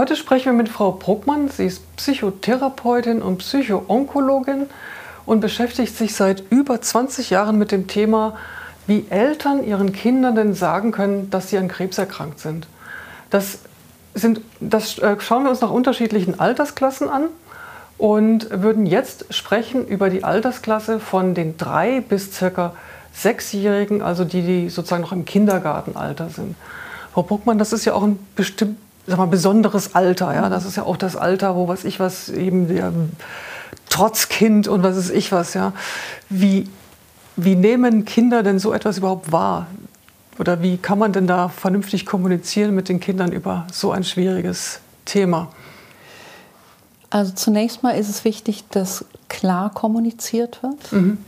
Heute sprechen wir mit Frau Bruckmann. Sie ist Psychotherapeutin und Psychoonkologin und beschäftigt sich seit über 20 Jahren mit dem Thema, wie Eltern ihren Kindern denn sagen können, dass sie an Krebs erkrankt sind. Das, sind, das äh, schauen wir uns nach unterschiedlichen Altersklassen an und würden jetzt sprechen über die Altersklasse von den drei bis circa sechsjährigen, also die, die sozusagen noch im Kindergartenalter sind. Frau Bruckmann, das ist ja auch ein bestimmt sag mal, besonderes Alter. Ja? Das ist ja auch das Alter, wo was ich was eben der Trotzkind und was ist ich was. Ja? Wie, wie nehmen Kinder denn so etwas überhaupt wahr? Oder wie kann man denn da vernünftig kommunizieren mit den Kindern über so ein schwieriges Thema? Also zunächst mal ist es wichtig, dass klar kommuniziert wird, mhm.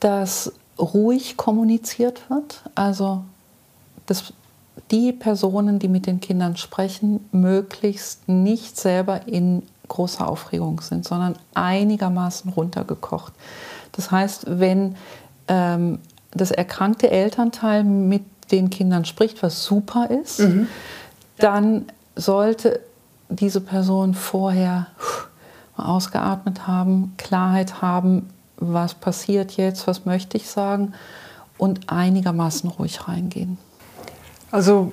dass ruhig kommuniziert wird. Also dass die Personen, die mit den Kindern sprechen, möglichst nicht selber in großer Aufregung sind, sondern einigermaßen runtergekocht. Das heißt, wenn ähm, das erkrankte Elternteil mit den Kindern spricht, was super ist, mhm. dann sollte diese Person vorher ausgeatmet haben, Klarheit haben, was passiert jetzt, was möchte ich sagen und einigermaßen ruhig reingehen. Also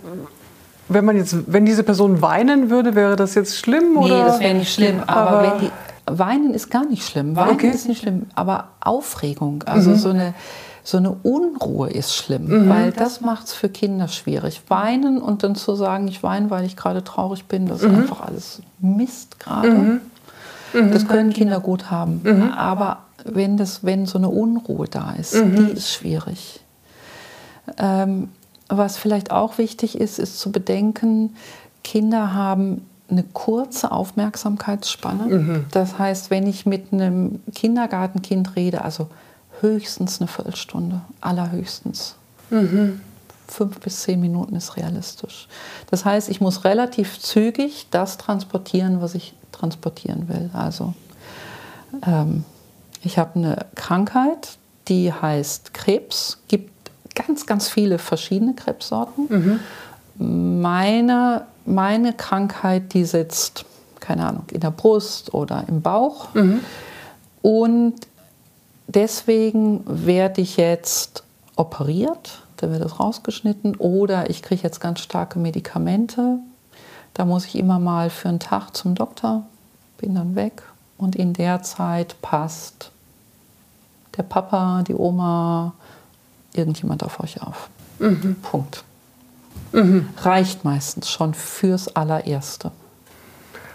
wenn man jetzt, wenn diese Person weinen würde, wäre das jetzt schlimm? Nee, das wäre nicht schlimm. Aber, aber, die, Weinen ist gar nicht schlimm. Weinen okay. ist nicht schlimm. Aber Aufregung, also mhm. so, eine, so eine Unruhe ist schlimm, mhm. weil das macht es für Kinder schwierig. Weinen und dann zu sagen, ich weine, weil ich gerade traurig bin, das ist mhm. einfach alles Mist gerade. Mhm. Mhm. Das können Kinder gut haben. Mhm. Aber wenn, das, wenn so eine Unruhe da ist, die ist schwierig. Ähm, was vielleicht auch wichtig ist, ist zu bedenken, Kinder haben eine kurze Aufmerksamkeitsspanne. Mhm. Das heißt, wenn ich mit einem Kindergartenkind rede, also höchstens eine Viertelstunde, allerhöchstens. Mhm. Fünf bis zehn Minuten ist realistisch. Das heißt, ich muss relativ zügig das transportieren, was ich transportieren will. Also ähm, ich habe eine Krankheit, die heißt Krebs, gibt ganz, ganz viele verschiedene Krebssorten. Mhm. Meine, meine Krankheit, die sitzt, keine Ahnung, in der Brust oder im Bauch. Mhm. Und deswegen werde ich jetzt operiert, dann wird es rausgeschnitten, oder ich kriege jetzt ganz starke Medikamente. Da muss ich immer mal für einen Tag zum Doktor, bin dann weg und in der Zeit passt der Papa, die Oma, irgendjemand auf euch auf. Mhm. Punkt. Mhm. Reicht meistens schon fürs allererste.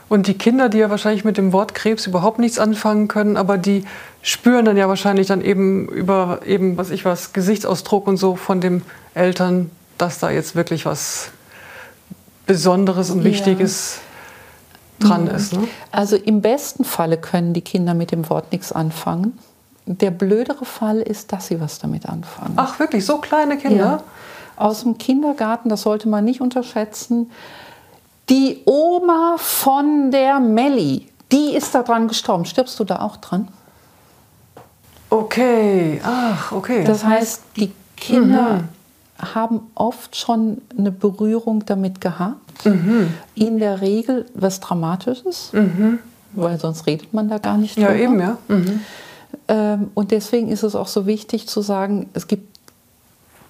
Und die Kinder, die ja wahrscheinlich mit dem Wort Krebs überhaupt nichts anfangen können, aber die spüren dann ja wahrscheinlich dann eben über eben, was ich was, Gesichtsausdruck und so von den Eltern, dass da jetzt wirklich was Besonderes und Wichtiges ja. dran mhm. ist. Ne? Also im besten Falle können die Kinder mit dem Wort nichts anfangen. Der blödere Fall ist, dass sie was damit anfangen. Ach wirklich, so kleine Kinder? Ja. Aus dem Kindergarten, das sollte man nicht unterschätzen. Die Oma von der Melli, die ist da dran gestorben. Stirbst du da auch dran? Okay, ach, okay. Das heißt, die Kinder mhm. haben oft schon eine Berührung damit gehabt. Mhm. In der Regel was Dramatisches, mhm. weil sonst redet man da gar nicht drüber. Ja, eben, ja. Ähm, und deswegen ist es auch so wichtig zu sagen, es gibt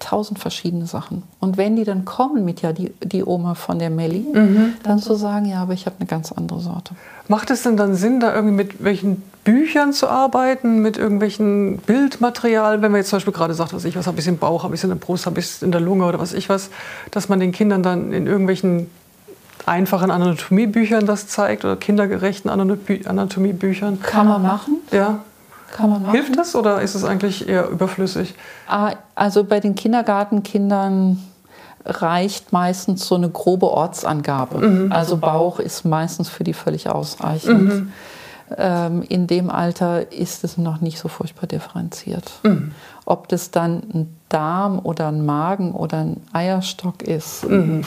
tausend verschiedene Sachen. Und wenn die dann kommen mit ja die, die Oma von der Melli, mhm. dann zu sagen, ja, aber ich habe eine ganz andere Sorte. Macht es denn dann Sinn, da irgendwie mit welchen Büchern zu arbeiten, mit irgendwelchen Bildmaterial, wenn man jetzt zum Beispiel gerade sagt, was ich was habe ich im Bauch, habe ich in der Brust, habe ich in der Lunge oder was ich was, dass man den Kindern dann in irgendwelchen einfachen Anatomiebüchern das zeigt oder kindergerechten Anatomiebüchern? Kann man machen. Ja. Kann man machen. Hilft das oder ist es eigentlich eher überflüssig? Ah, also bei den Kindergartenkindern reicht meistens so eine grobe Ortsangabe. Mhm. Also Bauch ist meistens für die völlig ausreichend. Mhm. Ähm, in dem Alter ist es noch nicht so furchtbar differenziert. Mhm. Ob das dann ein Darm oder ein Magen oder ein Eierstock ist, mhm.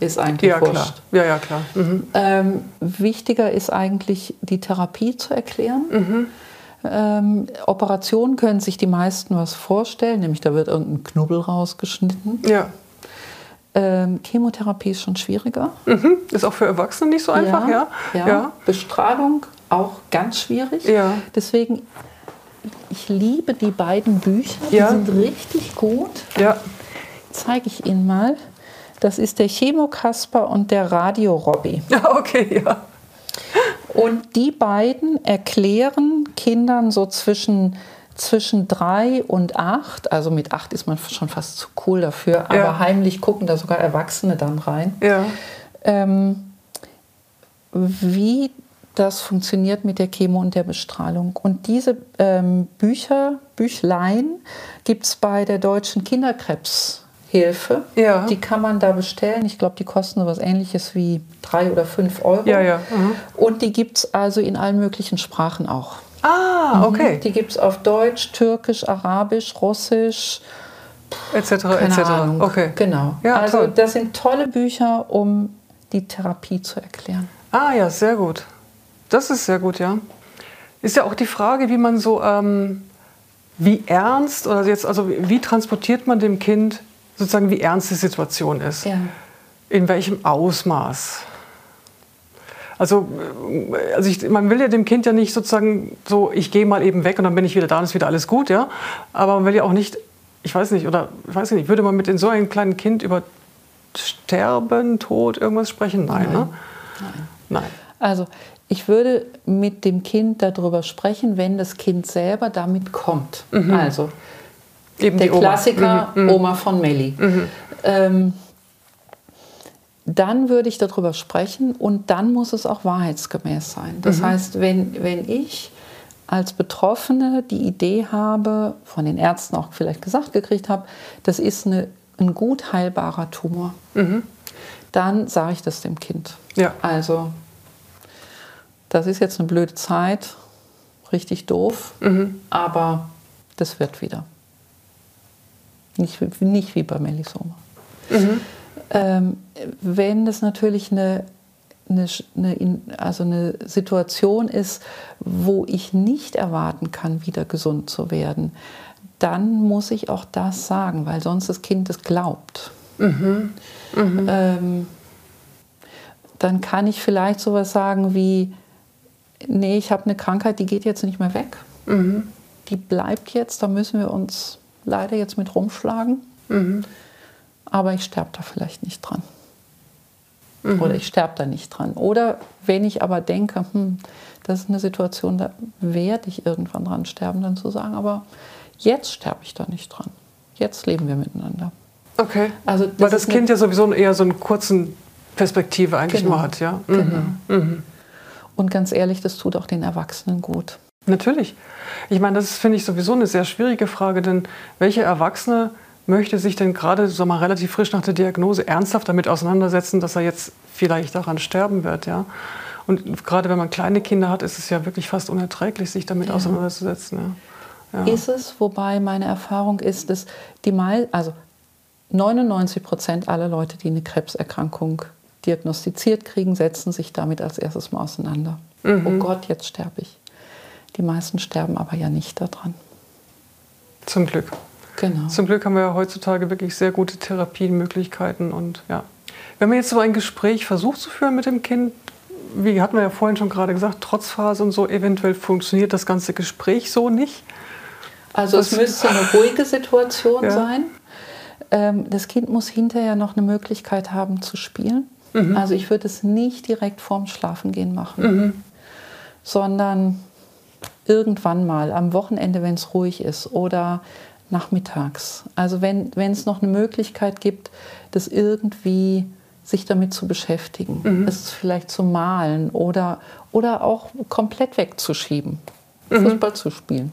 ist eigentlich ja, wurscht. Klar. Ja, ja, klar. Mhm. Ähm, wichtiger ist eigentlich, die Therapie zu erklären. Ähm, Operationen können sich die meisten was vorstellen, nämlich da wird irgendein Knubbel rausgeschnitten. Ja. Ähm, Chemotherapie ist schon schwieriger. Mhm. Ist auch für Erwachsene nicht so einfach, ja? Ja. ja. Bestrahlung auch ganz schwierig. Ja. Deswegen, ich liebe die beiden Bücher. Die ja. sind richtig gut. Ja. Zeige ich Ihnen mal. Das ist der Chemokasper und der Radio Robby. Ja, okay, ja. Und die beiden erklären Kindern so zwischen, zwischen drei und acht, also mit acht ist man schon fast zu cool dafür, aber ja. heimlich gucken da sogar Erwachsene dann rein, ja. ähm, wie das funktioniert mit der Chemo und der Bestrahlung. Und diese ähm, Bücher, Büchlein, gibt es bei der Deutschen Kinderkrebs. Hilfe. Ja. Die kann man da bestellen. Ich glaube, die kosten so was ähnliches wie drei oder fünf Euro. Ja, ja. Mhm. Und die gibt es also in allen möglichen Sprachen auch. Ah, mhm. okay. Mhm. Die gibt es auf Deutsch, Türkisch, Arabisch, Russisch. Etc. etc. Okay. Genau. Ja, also toll. das sind tolle Bücher, um die Therapie zu erklären. Ah ja, sehr gut. Das ist sehr gut, ja. Ist ja auch die Frage, wie man so, ähm, wie ernst oder jetzt, also wie transportiert man dem Kind sozusagen, wie ernst die Situation ist. Ja. In welchem Ausmaß. Also, also ich, man will ja dem Kind ja nicht sozusagen so, ich gehe mal eben weg und dann bin ich wieder da und ist wieder alles gut, ja. Aber man will ja auch nicht, ich weiß nicht, oder ich weiß nicht, würde man mit in so einem kleinen Kind über Sterben, Tod, irgendwas sprechen? Nein, Nein. Ne? Nein. Nein. Also ich würde mit dem Kind darüber sprechen, wenn das Kind selber damit kommt. Mhm. Also Eben der Klassiker mhm, mhm. Oma von Melli. Mhm. Ähm, dann würde ich darüber sprechen und dann muss es auch wahrheitsgemäß sein. Das mhm. heißt, wenn, wenn ich als Betroffene die Idee habe, von den Ärzten auch vielleicht gesagt gekriegt habe, das ist eine, ein gut heilbarer Tumor, mhm. dann sage ich das dem Kind. Ja. Also, das ist jetzt eine blöde Zeit, richtig doof, mhm. aber das wird wieder. Nicht, nicht wie bei Melisoma. Mhm. Ähm, wenn das natürlich eine, eine, eine, also eine Situation ist, wo ich nicht erwarten kann, wieder gesund zu werden, dann muss ich auch das sagen, weil sonst das Kind es glaubt. Mhm. Mhm. Ähm, dann kann ich vielleicht sowas sagen wie, nee, ich habe eine Krankheit, die geht jetzt nicht mehr weg. Mhm. Die bleibt jetzt, da müssen wir uns leider jetzt mit rumschlagen. Mhm. Aber ich sterbe da vielleicht nicht dran. Mhm. Oder ich sterbe da nicht dran. Oder wenn ich aber denke, hm, das ist eine Situation, da werde ich irgendwann dran sterben, dann zu sagen, aber jetzt sterbe ich da nicht dran. Jetzt leben wir miteinander. Okay. Also das Weil das Kind ja sowieso eher so einen kurzen Perspektive eigentlich genau. nur hat, ja. Mhm. Genau. Mhm. Und ganz ehrlich, das tut auch den Erwachsenen gut. Natürlich. Ich meine, das finde ich sowieso eine sehr schwierige Frage, denn welche Erwachsene möchte sich denn gerade so mal relativ frisch nach der Diagnose ernsthaft damit auseinandersetzen, dass er jetzt vielleicht daran sterben wird, ja? Und gerade wenn man kleine Kinder hat, ist es ja wirklich fast unerträglich, sich damit ja. auseinanderzusetzen. Ja. Ja. Ist es, wobei meine Erfahrung ist, dass die mal, also 99 Prozent aller Leute, die eine Krebserkrankung diagnostiziert kriegen, setzen sich damit als erstes mal auseinander. Mhm. Oh Gott, jetzt sterbe ich. Die meisten sterben aber ja nicht daran. Zum Glück. Genau. Zum Glück haben wir ja heutzutage wirklich sehr gute Therapiemöglichkeiten und ja. Wenn man jetzt so ein Gespräch versucht zu führen mit dem Kind, wie hatten wir ja vorhin schon gerade gesagt, Trotzphase und so, eventuell funktioniert das ganze Gespräch so nicht. Also es müsste eine ruhige Situation ja. sein. Ähm, das Kind muss hinterher noch eine Möglichkeit haben zu spielen. Mhm. Also ich würde es nicht direkt vorm Schlafengehen machen, mhm. sondern irgendwann mal am Wochenende, wenn es ruhig ist oder nachmittags. Also wenn, es noch eine Möglichkeit gibt, das irgendwie sich damit zu beschäftigen, mhm. es vielleicht zu malen oder, oder auch komplett wegzuschieben, mhm. Fußball zu spielen.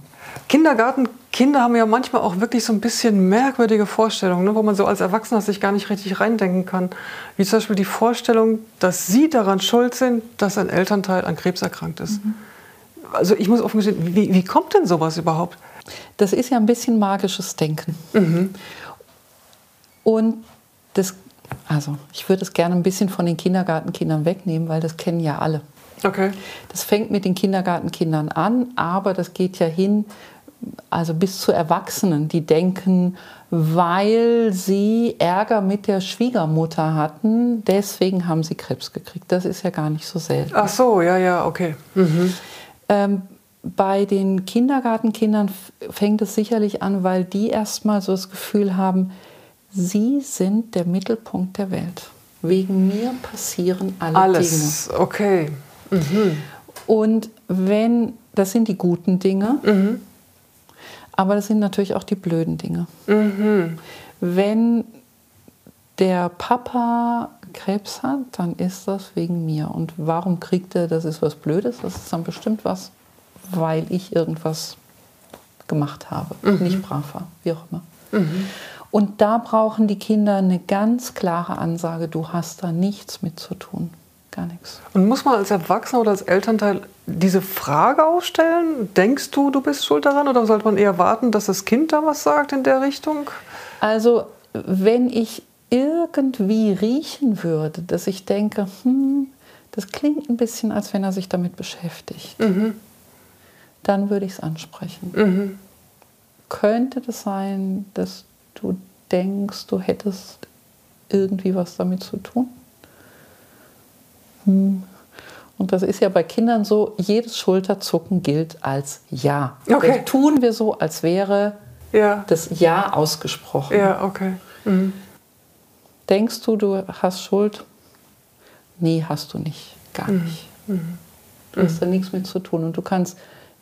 Kindergartenkinder haben ja manchmal auch wirklich so ein bisschen merkwürdige Vorstellungen, ne, wo man so als Erwachsener sich gar nicht richtig reindenken kann. Wie zum Beispiel die Vorstellung, dass sie daran schuld sind, dass ein Elternteil an Krebs erkrankt ist. Mhm also ich muss offen gestehen, wie, wie kommt denn sowas überhaupt? Das ist ja ein bisschen magisches Denken. Mhm. Und das, also ich würde es gerne ein bisschen von den Kindergartenkindern wegnehmen, weil das kennen ja alle. Okay. Das fängt mit den Kindergartenkindern an, aber das geht ja hin, also bis zu Erwachsenen, die denken, weil sie Ärger mit der Schwiegermutter hatten. Deswegen haben sie Krebs gekriegt. Das ist ja gar nicht so selten. Ach so, ja, ja, okay. Mhm. Ähm, bei den Kindergartenkindern fängt es sicherlich an, weil die erstmal so das Gefühl haben, sie sind der Mittelpunkt der Welt. Wegen mir passieren alle Alles. Dinge. Alles, okay. Mhm. Und wenn, das sind die guten Dinge, mhm. aber das sind natürlich auch die blöden Dinge. Mhm. Wenn der Papa Krebs hat, dann ist das wegen mir. Und warum kriegt er, das ist was Blödes, das ist dann bestimmt was, weil ich irgendwas gemacht habe, mhm. nicht brav war, wie auch immer. Mhm. Und da brauchen die Kinder eine ganz klare Ansage, du hast da nichts mit zu tun. Gar nichts. Und muss man als Erwachsener oder als Elternteil diese Frage aufstellen? Denkst du, du bist schuld daran? Oder sollte man eher warten, dass das Kind da was sagt in der Richtung? Also, wenn ich irgendwie riechen würde, dass ich denke, hm, das klingt ein bisschen, als wenn er sich damit beschäftigt, mhm. dann würde ich es ansprechen. Mhm. Könnte das sein, dass du denkst, du hättest irgendwie was damit zu tun? Hm. Und das ist ja bei Kindern so, jedes Schulterzucken gilt als Ja. Okay. Das tun wir so, als wäre ja. das Ja ausgesprochen. Ja, okay. Mhm. Denkst du, du hast Schuld? Nee, hast du nicht. Gar mhm. nicht. Mhm. Du hast da nichts mit zu tun. Und du kannst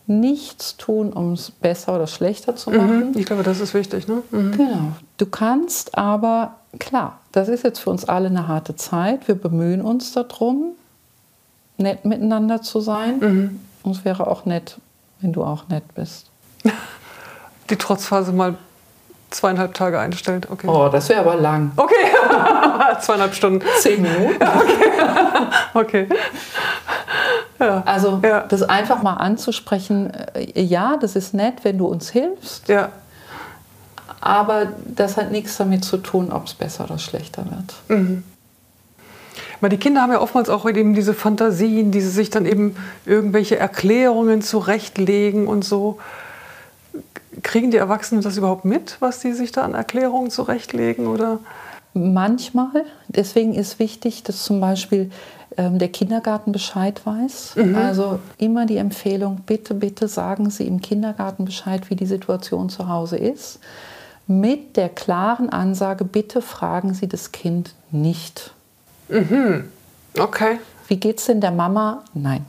nichts tun, um es besser oder schlechter zu machen. Mhm. Ich glaube, das ist wichtig. Ne? Mhm. Genau. Du kannst aber, klar, das ist jetzt für uns alle eine harte Zeit. Wir bemühen uns darum, nett miteinander zu sein. Mhm. Und es wäre auch nett, wenn du auch nett bist. Die Trotzphase mal zweieinhalb Tage einstellt. Okay. Oh, das wäre aber lang. Okay, zweieinhalb Stunden. Zehn Minuten. Okay. okay. Ja. Also ja. das einfach mal anzusprechen, äh, ja, das ist nett, wenn du uns hilfst. Ja. Aber das hat nichts damit zu tun, ob es besser oder schlechter wird. Mhm. Weil die Kinder haben ja oftmals auch eben diese Fantasien, die sie sich dann eben irgendwelche Erklärungen zurechtlegen und so. Kriegen die Erwachsenen das überhaupt mit, was die sich da an Erklärungen zurechtlegen? Oder? Manchmal. Deswegen ist wichtig, dass zum Beispiel ähm, der Kindergarten Bescheid weiß. Mhm. Also immer die Empfehlung, bitte, bitte sagen Sie im Kindergarten Bescheid, wie die Situation zu Hause ist. Mit der klaren Ansage, bitte fragen Sie das Kind nicht. Mhm. Okay. Wie geht es denn der Mama? Nein.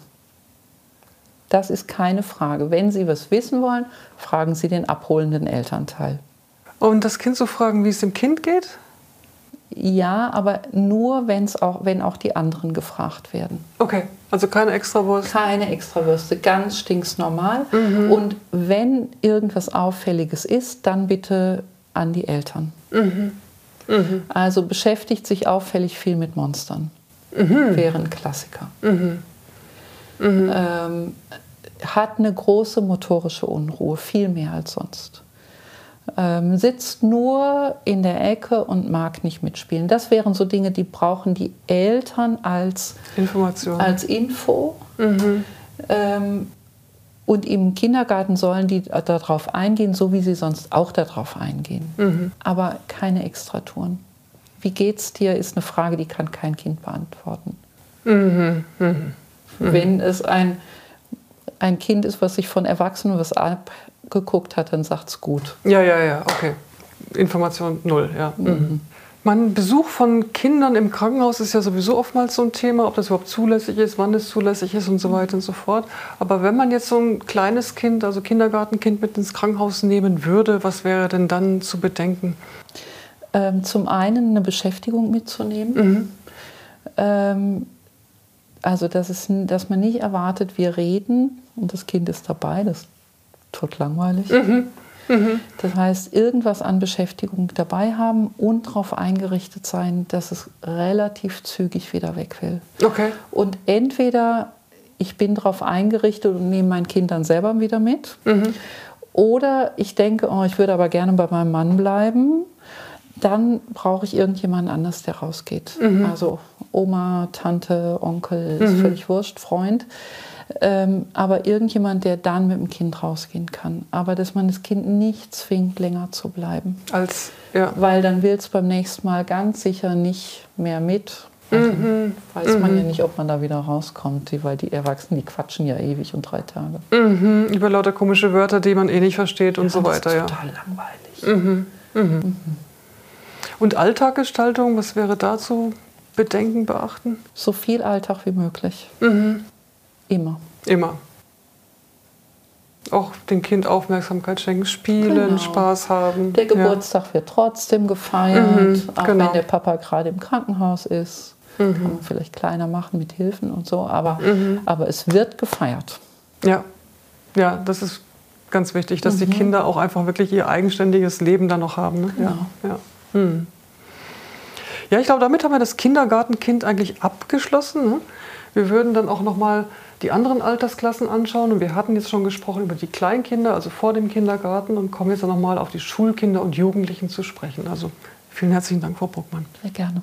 Das ist keine Frage. Wenn Sie was wissen wollen, fragen Sie den abholenden Elternteil. Und das Kind zu fragen, wie es dem Kind geht? Ja, aber nur, wenn's auch, wenn auch die anderen gefragt werden. Okay, also keine Extrawurst? Keine Extrawürste, ganz stinksnormal. Mhm. Und wenn irgendwas Auffälliges ist, dann bitte an die Eltern. Mhm. Mhm. Also beschäftigt sich auffällig viel mit Monstern. Mhm. Wäre ein Klassiker. Mhm. Mhm. Ähm, hat eine große motorische Unruhe, viel mehr als sonst. Ähm, sitzt nur in der Ecke und mag nicht mitspielen. Das wären so Dinge, die brauchen die Eltern als Information, als Info. Mhm. Ähm, und im Kindergarten sollen die darauf eingehen, so wie sie sonst auch darauf eingehen. Mhm. Aber keine Extratouren. Wie geht's dir, ist eine Frage, die kann kein Kind beantworten. Mhm. Mhm. Wenn es ein, ein Kind ist, was sich von Erwachsenen was abgeguckt hat, dann sagt es gut. Ja, ja, ja, okay. Information null, ja. Mhm. Mein Besuch von Kindern im Krankenhaus ist ja sowieso oftmals so ein Thema, ob das überhaupt zulässig ist, wann es zulässig ist und so weiter und so fort. Aber wenn man jetzt so ein kleines Kind, also Kindergartenkind mit ins Krankenhaus nehmen würde, was wäre denn dann zu bedenken? Ähm, zum einen eine Beschäftigung mitzunehmen. Mhm. Ähm, also, dass, es, dass man nicht erwartet, wir reden und das Kind ist dabei, das ist tot langweilig. Mhm. Mhm. Das heißt, irgendwas an Beschäftigung dabei haben und darauf eingerichtet sein, dass es relativ zügig wieder weg will. Okay. Und entweder ich bin darauf eingerichtet und nehme mein Kind dann selber wieder mit. Mhm. Oder ich denke, oh, ich würde aber gerne bei meinem Mann bleiben. Dann brauche ich irgendjemanden anders, der rausgeht. Mhm. Also Oma, Tante, Onkel, ist mhm. völlig wurscht, Freund Ähm, aber irgendjemand, der dann mit dem Kind rausgehen kann. Aber dass man das Kind nicht zwingt, länger zu bleiben. Als, ja. Weil dann will es beim nächsten Mal ganz sicher nicht mehr mit. Also mhm. Weiß man mhm. ja nicht, ob man da wieder rauskommt, weil die Erwachsenen, die quatschen ja ewig und drei Tage. Mhm. Über lauter komische Wörter, die man eh nicht versteht und ja, so weiter. Das ist total langweilig. Mhm. Mhm. Mhm. Und Alltaggestaltung, was wäre dazu Bedenken beachten? So viel Alltag wie möglich. Immer. Immer. Auch dem Kind Aufmerksamkeit schenken, spielen, genau. Spaß haben. Der Geburtstag ja. wird trotzdem gefeiert, mhm, auch genau. wenn der Papa gerade im Krankenhaus ist. Mhm. Kann man vielleicht kleiner machen mit Hilfen und so, aber, mhm. aber es wird gefeiert. Ja, ja, das ist ganz wichtig, dass die mhm. Kinder auch einfach wirklich ihr eigenständiges Leben dann noch haben. Ne? Genau. Ja, ja. Hm. Ja, ich glaube, damit haben wir das Kindergartenkind eigentlich abgeschlossen. Ne? Wir würden dann auch noch mal die anderen Altersklassen anschauen. Und wir hatten jetzt schon gesprochen über die Kleinkinder, also vor dem Kindergarten, und kommen jetzt noch mal auf die Schulkinder und Jugendlichen zu sprechen. Also vielen herzlichen Dank, Frau Bruckmann. Sehr gerne.